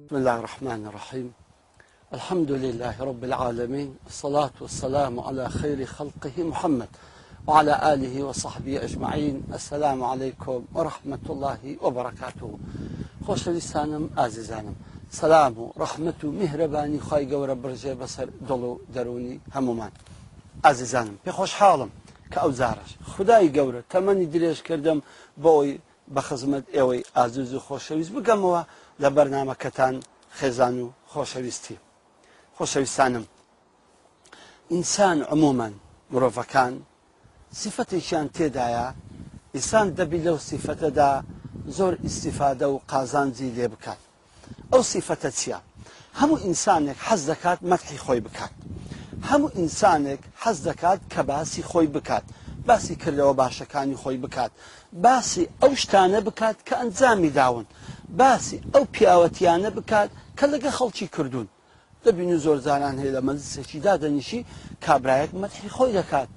بسم الله الرحمن الرحيم الحمد لله رب العالمين الصلاة والسلام على خير خلقه محمد وعلى آله وصحبه أجمعين السلام عليكم ورحمة الله وبركاته خوش لسانم عزیزانم سلام ورحمة مهرباني خايق مهربانی خواهی بصر برژێ دروني همومان و دەرونی هەمومان عزیزانم پێ خۆشحاڵم کە ئەو زارش خدای بە خزمەت ئێوەی ئازوز و خۆشەویست بگەمەوە لە بەرنمەکەتان خێزان و خۆشەویستی خۆشەویستانم ئینسان عمومان مرۆڤەکان سیفەتێکیان تێدایە ئیسان دەبی لەو سیفەتەدا زۆر ئیسیفادە و قازانجی لێ بکات ئەو سیفەتە چییە؟ هەموو ئینسانێک حەز دەکات مەتحی خۆی بکات هەموو ئینسانێک حەز دەکات کە باسی خۆی بکات باسی کردەوە باشەکانی خۆی بکات باسی ئەو شتانە بکات کە ئەنجامی داون باسی ئەو پیاوەتیانە بکات کە لەگە خەڵکی کردوون دەبین زۆر زانان هەیە لە مەزسەکی دادەنیشی کابراەک مەتحی خۆی دەکات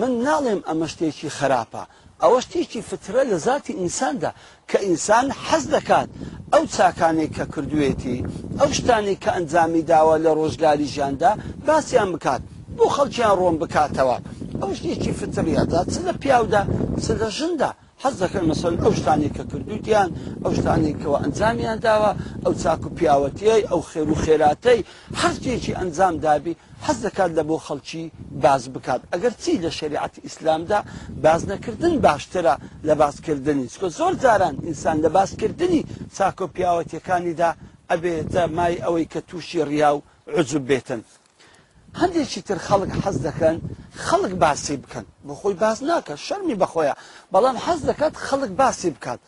من ناڵێم ئەمە شتێکی خراپە ئەوە شتێکی فترە لە ذاتی ئینساندا کە ئینسان حەز دەکات ئەو چاکانێک کە کردوێتی ئەو شتانی کە ئەنجامی داوە لە ڕۆژگاری ژیاندا باسییان بکات بۆ خەڵکییان ڕۆم بکاتەوە ئەو شتێکی فتریادا چ لە پیادا چ لە ژندا حەز دەکەن مەسن ئەو شتانی کە کردووتیان ئەو شتانێکەوە ئەنجامیان داوە ئەو چاک و پیاوەتیای ئەو خێر و خێراتەی هەرچێکی ئەنجام دابی حەز دەکات لە بۆ خەڵکی باز بکات ئەگەر چی لە شریعەتی ئیسلامدا باز نەکردن باشترە لە بازکردنی چکۆ زۆر جاران ئینسان لە بازکردنی چاک و پیاوەتیەکانیدا ئەبێتە مای ئەوەی کە تووشی ڕیا و عجب بێتن هەندێکی تر خەڵک حەز دەکەن خەڵک باسی بکەن بۆ خۆی باس ناکە شەرمی بەخۆیە بەڵام حەز دەکات خەڵک باسی بکات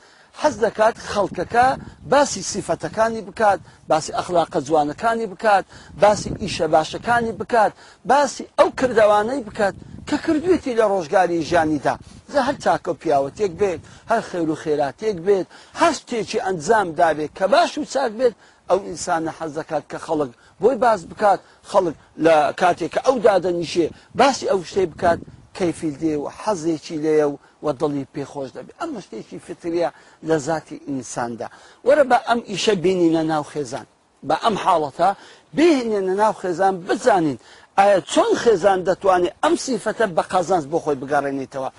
حەز دەکات خەڵکەکە باسی سیفەتەکانی بکات باسی ئەخلاقە جوانەکانی بکات باسی ئیشە باشەکانی بکات باسی ئەو کردوانەی بکات کە کردوێتی لە ڕۆژگاری ژیانیدا زە هەر چاکە و پیاوەتێک بێت هەر خێر و خێراتێک بێت هەر شتێکی ئەنجام دابێت کە باش و چاک بێت ئەو ئینسانە حەز دەکات کە خەڵک بۆی باز بکات خەڵک لە کاتێککە ئەو دادەنیشێ باسی ئەو شتێ بکات کەفیل دێ و حەزێکی لێە و و دڵی پێخۆش دەبێت ئەم شتێکی فتریە لە ذاتی ئینساندا وەرە بە ئەم ئیشە بینینە ناو خێزان بە ئەم حاڵەتە بهێنێنە ناو خێزان بزانین ئایا چۆن خێزان دەتوانێت ئەم سیفەتە بە قازانس بۆ خۆی بگەڕێنیتەوە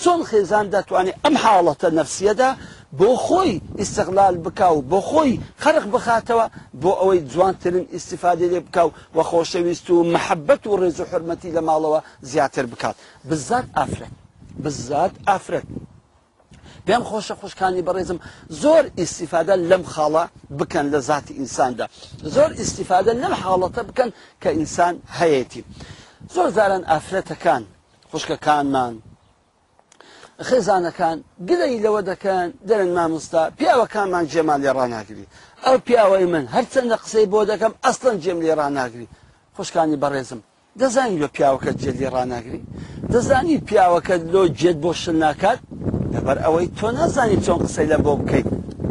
چۆن خێزان دەتوانێت ئەم حاڵەتە نەفسیەدا بۆ خۆی ئیسەغلال بکاو بۆ خۆی خەرق بخاتەوە بۆ ئەوەی جوانترن ئیسیفادی لێ بکاو و خۆشەویست و محەبەت و ڕێز و حرمەتی لە ماڵەوە زیاتر بکات بزات ئافرەت بزات ئافرەت پێم خۆشە خوشکانی بەڕێزم زۆر ئیسیفادە لەم خاڵە بکەن لە ذاتی ئینساندا زۆر ئیسیفادە لەم حاڵەتە بکەن کە ئینسان هەیەی زۆر زاران ئافرەتەکان خوشکەکانمان خێزانەکان گدەی لەوە دەکەن دەرن مامۆستا پیاوەکانمان جێمان لێ ڕناگری ئەو پیاوەی من هەرچەندە قسەی بۆ دەکەم ئەستن جێم لێ ڕناگری خۆشکانی بەڕێزم دەزانی لە پیاوەکە جێ لێ ڕناگری دەزانی پیاوەکە لۆ جێت بۆ شن ناکات لەبەر ئەوەی تۆ نازانی چۆن قسەی لە بۆ بکەیت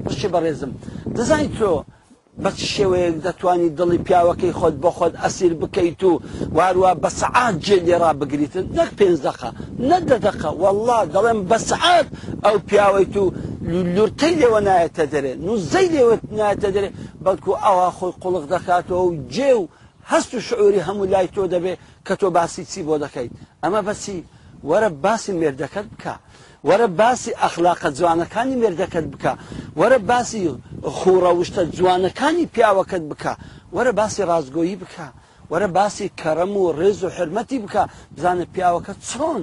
بەشی بەڕێزم دەزانی تۆ بە شێوەیەک دەتوانی دڵی پیاوەکەی خۆت بە خۆت ئەسیر بکەیت و وارووە بە سعات جێ لێرا بگریتن نەک پێنج دقە نەدەدەقە والله دەڵێم بە سعات ئەو پیاوەیت و لورتەی لێوە نایەتە دەرێ نوزەی لێوە نایەتە دەرێ بەڵکو ئەوە خۆی قوڵق دەکاتەوە و جێ و هەست و شعوری هەموو لای تۆ دەبێ کە تۆ باسی چی بۆ دەکەیت ئەمە بەسی وەرە باسی مێردەکەت بکە وەرە باسی ئەخلاقە جوانەکانی مێردەکەت بکە وەرە باسی خوڕەوشتە جوانەکانی پیاوەکەت بکە وەرە باسی ڕازگۆیی بکە وەرە باسی کەرەم و ڕێز و حرمەتی بکە بزانە پیاوەکە چۆن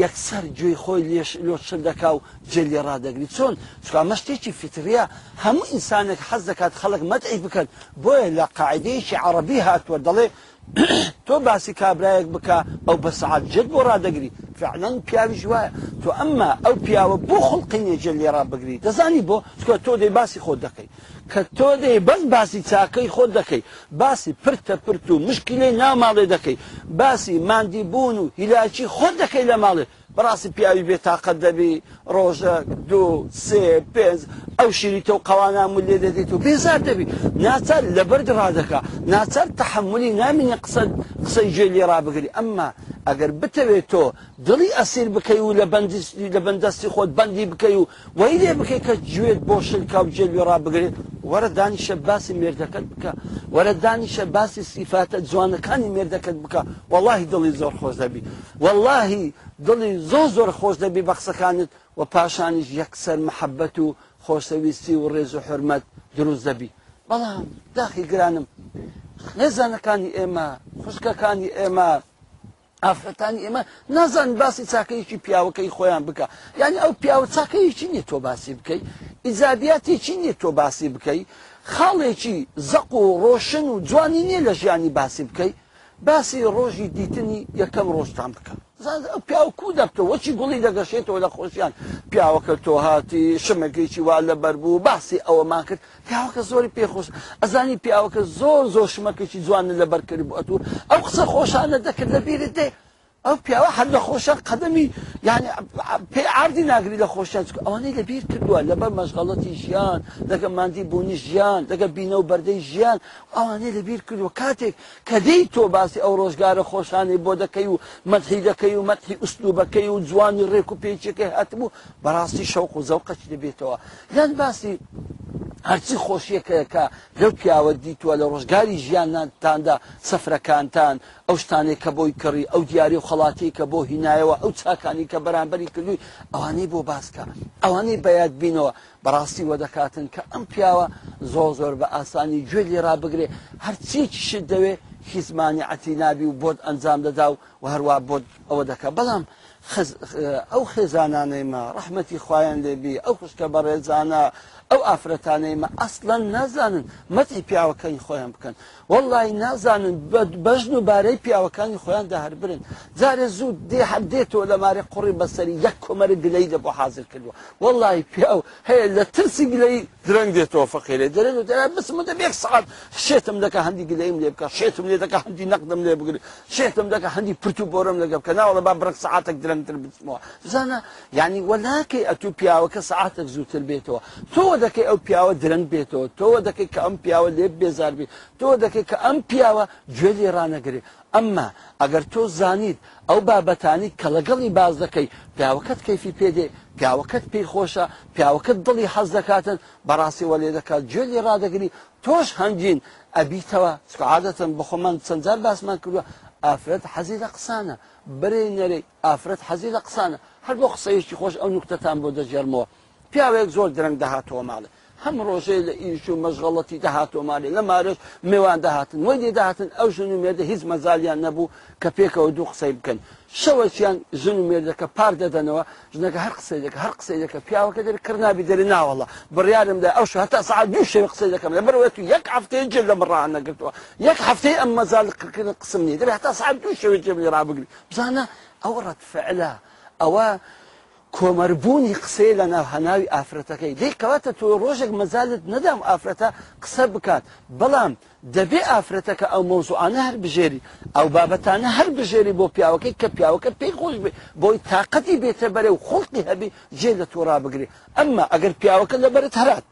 یەکسەر گوێی خۆی لێش لۆچر دەکا و جلی ڕدەگری چۆن چکە مەشتێکی فتریا هەموو ئینسانێک حەز دەکات خەڵک مەتعی بکەن بۆیە لە قاعدەیەکی عربی هاتووە دەڵێ تۆ باسی کابراایەک بکە ئەو بە سعات جد بۆ ڕدەگری فعلەن پیاوی ژواە تۆ ئەمما ئەو پیاوە بۆ خڵقینە جلی ڕابگری دەزانی بۆ چکە تۆ دەی باسی خۆ دەکەی کە تۆ دەی بەند باسی چاکەی خۆ دەکەی باسی پرتە پرت و مشکلەی ناماڵێ دەکەی باسی مادی بوون و هیلاکی خۆ دەکەی لە ماڵ بەڕاستی پیاوی بێتاقەت دەبی ڕۆژە دوو سێ پێنج ئەو شیریتە و قەوانام و لێ دەدەیت و بێزار دەبی ناچار لەبەر ڕادەکە ناچار تحملی نامینی قسە قسەی جێ لێ ڕابگری ئەمما ئەگەر بتەوێت تۆ دڵی ئەسیر بکەی و لە بەندی لە بەندەستی خۆت بەندی بکەی و وەی لێ بکەی کە گوێت بۆ شلکا و جێلوێ ڕابگرێت وەرە دانیشە باسی مێردەکەت بکە وەرە دانیشە باسی سیفاتە جوانەکانی مێردەکەت بکە واللهی دڵی زۆر خۆش دەبی واللهی دڵی زۆر زۆر خۆش دەبی بەخسەکانت و پاشانیش یەکسەر محەبەت و خۆشەویستی و ڕێز و حرمەت دروست دەبی بەڵام داخی گرانم خێزانەکانی ئێمە خوشکەکانی ئێمە ئافرەتانی ئێمە نازان باسی چاکەیەکی پیاوەکەی خۆیان بکە یعنی ئەو پیاوە چاکەیەکی نیە تۆ باسی بکەی ئیزادیاتێکی نییە تۆ باسی بکەی خاڵێکی زەق و ڕۆشن و جوانی نییە لە ژیانی باسی بکەی باسی ڕۆژی دیتنی یەکەم ڕۆژتان بکە پیا و کو دەبتەوە وەچی گوڵی دەگەشێتەوە لە خۆشیان پیاوەکە تۆ هاتی شمەگەیکی وا لەبەر بوو باسی ئەوەمان کرد پیاوەکە زۆری پێخۆش ئەزانی پیاوەکە زۆر زۆر شمەکەی جوان لەبەر کرد بوو ئەتوو ئەو قسە خۆشانە دەکرد لە بیرت دێ ئەو پیاوە هەر لە خۆشە قەدەمی یعنی پێ ئاردی ناگری لە خۆشیان چکە ئەوانەی لەبیر کردووە لەبەر مەشغڵەتی ژیان دەگە مادی بوونی ژیان دەگە بینە و بەردەی ژیان ئەوانەی لەبیر کردووە کاتێک کەدەی تۆ باسی ئەو ڕۆژگارە خۆشانەی بۆ دەکەی و مەتحی دەکەی و مەتحی ئوستوبەکەی و جوانی ڕێک و پێچەکەی هەتبوو بەڕاستی شەوق و زەوقەتی دەبێتەوە یان باسی هەرچی خۆشیەکەکە لەو پیاوە دیتووە لە ڕۆژگاری ژیانتاندا سەفرەکانتان ئەو شتانێک کە بۆی کڕی ئەو دیاری و خڵاتی کە بۆ هینایەوە ئەو چاکانی کە بەرامبەری کردووی ئەوانەی بۆ باسکە ئەوانەی بەیاد بینەوە بەڕاستی وە دەکاتن کە ئەم پیاوە زۆ زۆر بە ئاسانی گوێ لێ ڕابگرێ هەرچی چشت دەوێ هیچ مانیعەتی نابی و بۆت ئەنجام دەدا و و هەروە بۆ ئەوە دەکە بەڵام ئەو خێزانانەیمە ڕحمەتی خۆیان لێبی ئەو خوشکە بەڕێزانە ئەو ئافرەتانەیمە ئەسڵەن نازانن مەتی پیاوەکەی خۆیان بکەن وەڵی نازانن بەژن و بارەی پیاوەکانی خۆیان داهربرن جارێ زوو دێ هەدێتەوە لە مارێ قوڕی بەسەری یەک کۆمەرە گلەی لە بۆ حاضر کردووە وەڵی پیا و هەیە لە ترسی گلەی درەنگ دێتەوە فەقیرێ دەرێن و دەرا بسم دە بێک سعات شێتم دەکە هەندی گلەیم لێ بکە شێتم لێ دەکە هەندی نەقدم لێ بگری شێتم دەکە هەندی پر گرتو بۆرم لەگە کە ناوەڵە با بڕک سعاتێک درەنگتر بچمەوە زانە ینی وەلاکەی ئەتو پیاوەکە سعاتێک زووتر بێتەوە تۆ دەکەی ئەو پیاوە درەنگ بێتەوە تۆ دەکەی کە ئەم پیاوە لێ بێزار بێت تۆ دەکەی کە ئەم پیاوە گوێ لێ ڕانەگرێ ئەمما ئەگەر تۆ زانیت ئەو بابەتانی کە لەگەڵی باز دەکەی پیاوەکەت کەفی پێدێ پیاوەکەت پێی خۆشە پیاوەکەت دڵی حەز دەکاتن بەڕاستی وەلێ دەکات گوێ لێ ڕدەگری تۆش هەنگین ئەبییتەوە سکعادەتن بخۆمان چەندجار باسمان کردووە ئافرەت حەزی لە قسانە برێ نەرەی ئافرەت حەزی لە قسانە هەر بۆ قسەیەکی خۆش ئەو نوکتتان بۆ دەژێرمەوە پیاوێک زۆر درەنگ داهاتەوە ماڵێ هەم ڕۆژێ لە ئیش و مەژغەڵەتی داهاتۆماری لە مارش میوان داهاتن وەی دێداهاتن ئەو ژن و مێدە هیچ مەزالیان نەبوو کە پێکەوە دوو قسەی بکەن شەوەچیان ژن و مێردەکە پار دەدەنەوە ژنەکە هەر قسەیەکە هەر قسەیەکە پیاوەکە دەر کردنابی دەری ناوەڵە بڕیارمدا ئەو هەتا سعات دوو شێ قسەی دەکەم لە بەرەوە تو یەک هەفتەیە جل لە مڕان نەگرتووە یەک هەفتەیە ئەم مەزالکردن قسم نیە دەر هەتا سعات دوو شەوێ جێبی ڕابگری بزانە ئەو ڕەت فعلە ئەوە کۆمەربوونی قسەی لە ناوهەناوی ئافرەتەکەی دیکەواتە تۆ ڕۆژێک مەزالت نەدام ئافرەتە قسە بکات بەڵام دەبێ ئافرەتەکە ئەو مۆزوعانە هەر بژێری ئەو بابەتانە هەر بژێری بۆ پیاوەکەی کە پیاوەکە پێی خۆش بێ بۆی تااقەتی بێتە بەرێ و خڵقی هەبی جێ لە تۆ ڕابگری ئەمما ئەگەر پیاوەکە لەبەرت هەرات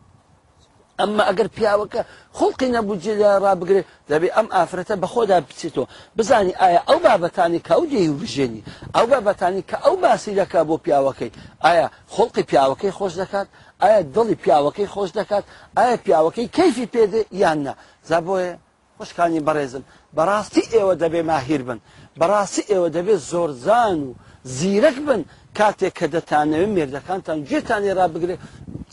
ئەمە ئەگەر پیاوەکە خڵقی نەبووجێ ڕابگرێت دەبێ ئەم ئافرەتە بەخۆدا بچێتەوە بزانی ئایا ئەو بابەتانی کە ئەو دێی وژێنی ئەو بابەتانی کە ئەو باسی دەکا بۆ پیاوەکەی ئایا خڵقی پیاوەکەی خۆش دەکات ئایا دڵی پیاوەکەی خۆش دەکات ئایا پیاوەکەی کەفی پێدێ یاننا زە بۆیە خوشکانی بەڕێزن بەڕاستی ئێوە دەبێ ماهیر بن بەڕاستی ئێوە دەبێت زۆرزان و زیرەک بن کاتێک کە دەتانەوێت مێردەکانتان گوێتانی ڕابگرێت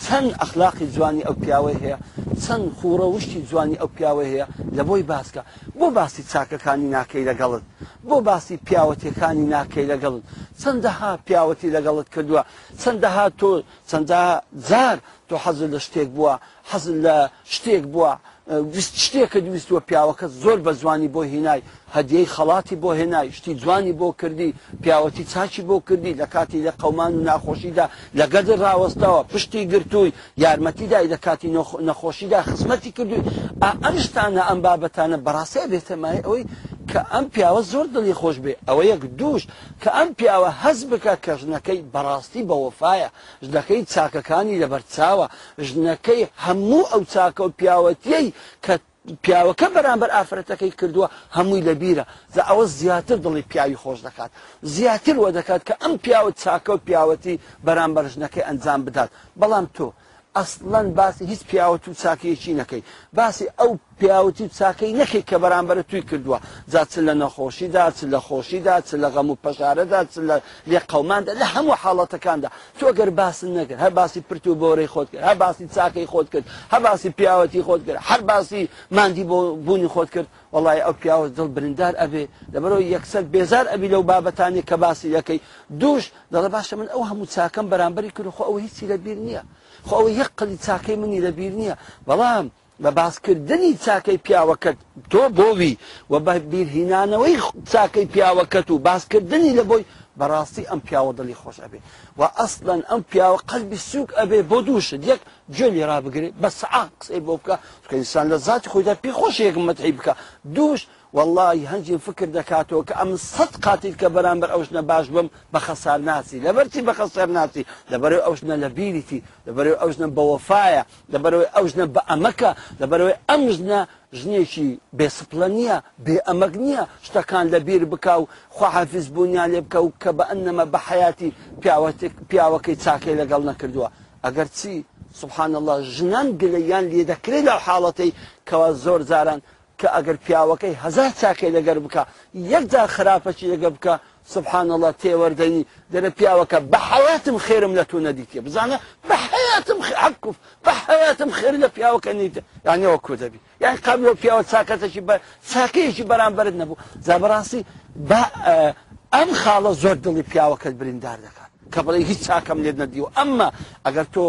چەند ئەخلاقی جوانی ئەو پیاوە هەیە چەند خوڕە وشتی جوانی ئەو پیاوە هەیە لە بۆی باسکە بۆ باسی چاکەکانی ناکەی لەگەڵت بۆ باسی پیاوەتیەکانی ناکەی لەگەڵت چەندەها پیاوەتی لەگەڵت کردووە چەندەها تۆ چەندە جار تۆ حەزل لە شتێک بووە حەزل لە شتێک بووە شتێکە دویستوە پیاوەکە زۆر بە زوانی بۆ هینای هەدیەی خەڵاتی بۆ هێنای شتی جوانی بۆ کردی پیاوەتی چاچی بۆ کردی لە کاتی لە قەمان و ناخۆشیدا لە گەدر ڕاوەستەوە پشتی گرتووی یارمەتیدای لە کاتی نەخۆشیدا خزمەتی کردووی ئەمشتانە ئەم بابەتانە بەڕاستە بێتەمای ئەوەی کە ئەم پیاوە زۆر دڵی خۆش بێ ئەوە یەک دووش کە ئەم پیاوە هەز بکە کە ژنەکەی بەڕاستی بەوەفاایە ژنەکەی چاکەکانی لەبەرچاوە ژنەکەی هەموو ئەو چاکە و پیاوەتیەی کە پیاوەکە بەرامبەر ئافرەتەکەی کردووە هەمووی لە بیرە زە ئەوە زیاتر دڵی پیاوی خۆش دەکات زیاتر وە دەکات کە ئەم پیاوە چاکە و پیاوەتی بەرامبەرژنەکەی ئەنجام بدات بەڵام تۆ ئەسڵەن باسی هیچ پیاوە و چاکیەکی نەکەی باسی ئەو پیاوتی چاکەی نەکەی کە بەرامبەر توی کردووە زاچ لە نەخۆشیدا چ لە خۆشیدا چ لە غەم و پەژارەدا چ لە لێ قەماندا لە هەموو حاڵەتەکاندا تۆگەر باسن نەکرد هەر باسی پرت و بۆڕی خۆت کرد هە باسی چاکەی خۆت کرد هە باسی پیاوەتی خۆت کرد هەر باسی مادی بۆ بوونی خۆت کرد وڵی ئەو پیاوە دڵ برندار ئەبێ لەبەرەوە یەکسەر بێزار ئەبی لەو بابەتانی کە باسی یەکەی دوش دەڵە باشە من ئەو هەموو چاکەم بەرامبەری کرد خۆ ئەو هیچی لەبییر نییە خۆ ئەوە یەک قەلی چاکەی منی لەبیر نییە بەڵام بە باسکردنی چاکەی پیاوەکەت تۆ بۆوی و بە بیرهینانەوەی چاکەی پیاوەکەت و باسکردنی لە بۆی بەڕاستی ئەم پیاوە دڵی خۆش ئەبێ و ئەسڵەن ئەم پیاوە قەلبی سوک ئەبێ بۆ دووشت یەک جێلی ڕابگرێت بە سعا قسەی بۆ بکە کەئسان لە زاتی خۆیدا پێی خۆش یەکمەتی بکە دووشت واللهی هەنجی فکر دەکاتەوە کە ئەم سەد قاتیل کە بەرامبەر ئەوش نە باش بم بە خەسار ناسی لەبەرچی بە خەسەر ناسی لەبەرەوەی ئەوشنە لە بیریتی لەبەرەوەی ئەوژنە بەوەفاایە لەبەرەوەی ئەوژنە بە ئەمەکە لەبەرەوەی ئەمژنە ژنێکی بێسپڵە نییە بێ ئەمەک نییە شتەکان لە بیر بکاو خواحافز بوونیان لێ بکە و کە بە ئەنەمە بە حیاتی پیاوەکەی چاکەی لەگەڵ نەکردووە ئەگەر چی سبحان الله ژنان گلەیان لێ دەکرێت لە حاڵەتی کەوا زۆر زاران کە ئەگەر پیاوەکەی هزار چاکەی لەگەر بکە یەکجار خراپەچی لەگە بکە سبحانەڵە تێوەردەنی دەرە پیاوەکە بە حەیاتم خێرم لە تو نەدیتێ بزانە بە حەیاتم حکوف بە حەیاتم خێر لە پیاوەکە نیتە یانەوە کودەبی یان قبلەوە پیاوە چاکەتەشی بە چاکەیەکی بەرامبرت نەبوو زابڕاستی بە ئەم خاڵە زۆر دڵی پیاوەکەت بریندار دەکات کە بڵێ هیچ چاکەم لێت نەدیوە ئەمما ئەگەر تۆ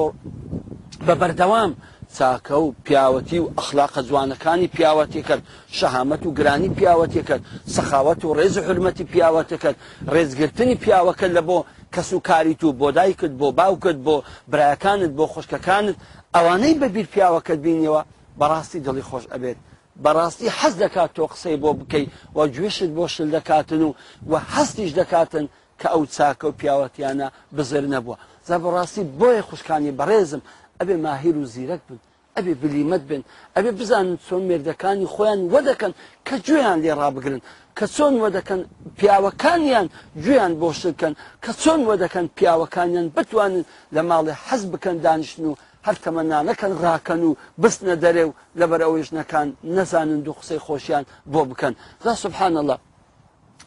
بە بەردەوام چاکە و پیاوەتی و ئەخلاقە جوانەکانی پیاوەتێکرد شەهامەت و گرانی پیاوەتێکرد سەخاوەت و ڕێز و حرمەتی پیاوەتەکەت ڕێزگرتنی پیاوەکە لە بۆ کەس و کاریت و بۆ دایکت بۆ باوکت بۆ برایەکانت بۆ خشکەکانت ئەوانەی بەبییر پیاوەکەت بینیەوە بەڕاستی دڵی خۆش ئەبێت بەڕاستی حەز دەکات تۆ قسەی بۆ بکەیت و گوێشت بۆ شل دەکاتن و و هەستیش دەکاتن کە ئەو چاکە و پیاوەتیانە بزر نەبووە زە بەڕاستی بۆیە خوشکانی بەڕێزم ئەبێ ماهیر و زیرەک بن ئەبێ بلیمت بن ئەبێ بزانن چۆن مێردەکانی خۆیان وە دەکەن کە گوێیان لێ ڕابگرن کە چۆن وە دەکەن پیاوەکانیان گوێیان بۆشکن کە چۆن وە دەکەن پیاوەکانیان بتوانن لە ماڵێ حەز بکەن دانیشتن و هەر تەمەنانەکەن ڕاکەن و بستنە دەرێ و لەبەر ئەوێژنەکان نەزانن دوو قسەی خۆشیان بۆ بکەن لا سبحان الله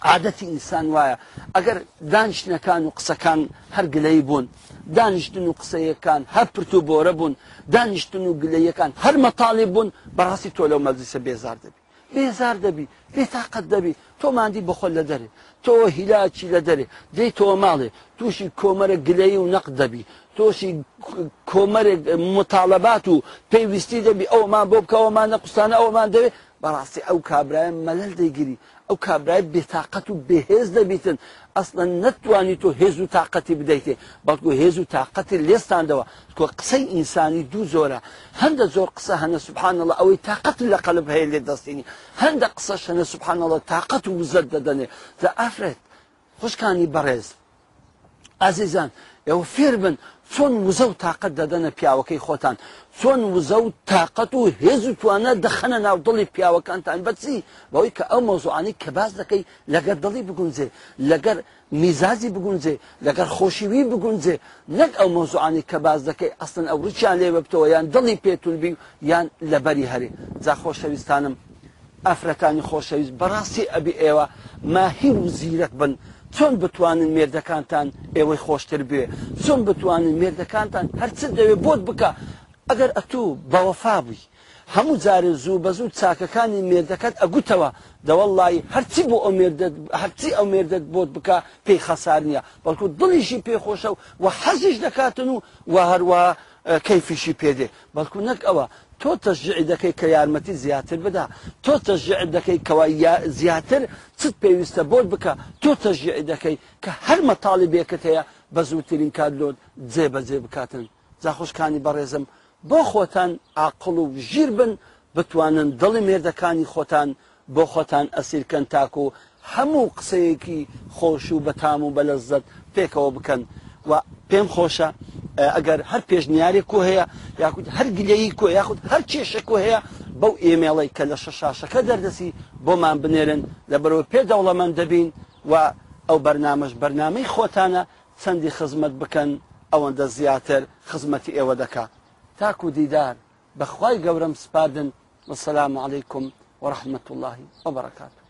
عادەتی ئینسان وایە ئەگەر دانیشتەکان و قسەکان هەر گلەی بوون دانیشتن و قسەیەکان هەر پرت و بۆرە بوون دانیشتن و گلەیەکان هەر مەتاڵی بوون بەڕاستی تۆ لەو مەزیسە بێزار دەبی بێزار دەبی بێتاقت دەبی تۆ مادی بەخۆل لە دەرێ تۆ هیلاچی لە دەرێ دەی تۆ ماڵێ تووشی کۆمەرە گلەی و نەق دەبی تۆشی کۆمەرێک مطالبات و پێویستی دەبی ئەومان بۆ بکەەوەمان نە قوستانە ئەومان دەوێت بەڕاستی ئەو کابراە مەلل دەیگیری ئەو کابرای بێتاقەت و بەهێز دەبیتن ئەسڵەن نەتوانی تۆ هێز و تااقەتی بدەیتێ بەڵکو هێز و تااقەتی لێستاندەوە کۆ قسەی ئینسانی دوو زۆرە هەندە زۆر قسە هەنە سوبحانەڵە ئەوەی تااقەت لە قەلب هەیە لێ دەستینی هەندە قسە شەنە سوبحانەڵە تااقەت و وزەت دەدەنێ دە ئافرێت خوشکانی بەڕێز ئازیزان ئێوە فێر بن چۆن وزە و تااقەت دەدەنە پیاوەکەی خۆتان چۆن وزە و تااقەت و هێز و توانە دەخەنە ناو دڵی پیاوەکانتان بەچی بەوەی کە ئەو مۆزوعانی کە باز دەکەی لەگەر دڵی بگونجێ لەگەر میزازی بگونجێ لەگەر خۆشیوی بگونجێ نەک ئەو مۆزوعانی کە باز دەکەی ئەستن ئەو ڕچیان لێ بەبتەوە یان دڵی پێتونبی یان لەبەری هەرێ جا خۆشەویستانم ئەفرەکانی خۆشەویست بەڕاستی ئەبی ئێوە ماهی و زیرەک بن چۆن بتوانن مێردەکانتان ئێوەی خۆشتر بێ چۆن بتوانن مێردەکانتان هەرچت دەوێت بۆت بکە ئەگەر ئەتوو بەوەفابووی هەموو جارە زوو بە زوو چاکەکانی مێردەکەت ئەگوتەوە دەوەڵی هەرچی بۆ هەرچی ئەو مێردت بۆت بکە پێی خەسار نییە بەڵکو دڵیشی پێخۆشە و و حەزیش دەکاتن و و هەروە کەیفیشی پێدێ بەڵکو نەک ئەوە تۆ تەژع دەکەی کە یارمەتی زیاتر بدا تۆ تەژع دەکەی کەوا زیاتر چت پێویستە بۆت بکە تۆ تەژع دەکەی کە هەر مەتاڵی بێکت هەیە بە زووترین کات لۆت جێبەجێ بکاتن زاخۆشکانی بەڕێزم بۆ خۆتان عقل و ژیر بن بتوانن دڵی مێردەکانی خۆتان بۆ خۆتان ئەسیرکەن تاکو و هەموو قسەیەکی خۆش و بەتام و بەلەزت پێکەوە بکەن و پێم خۆشە ئەگەر هەر پێشنیاری کۆ هەیە یاخود هەر گلەیی کۆ یاخود هەر کێشە کۆ هەیە بەو ئێمێڵی کە لە شەشاشەکە دەردەسی بۆمان بنێرن لە بەرەوە پێ دەوڵەمەند دەبین و ئەو بەرنمەش بەرنمەی خۆتانە چەندی خزمەت بکەن ئەوەندە زیاتر خزمەتی ئێوە دەکات تاکو دیدار بەخوای گەورم سپاردن وسلام عليكم ورحمة الله وبركاته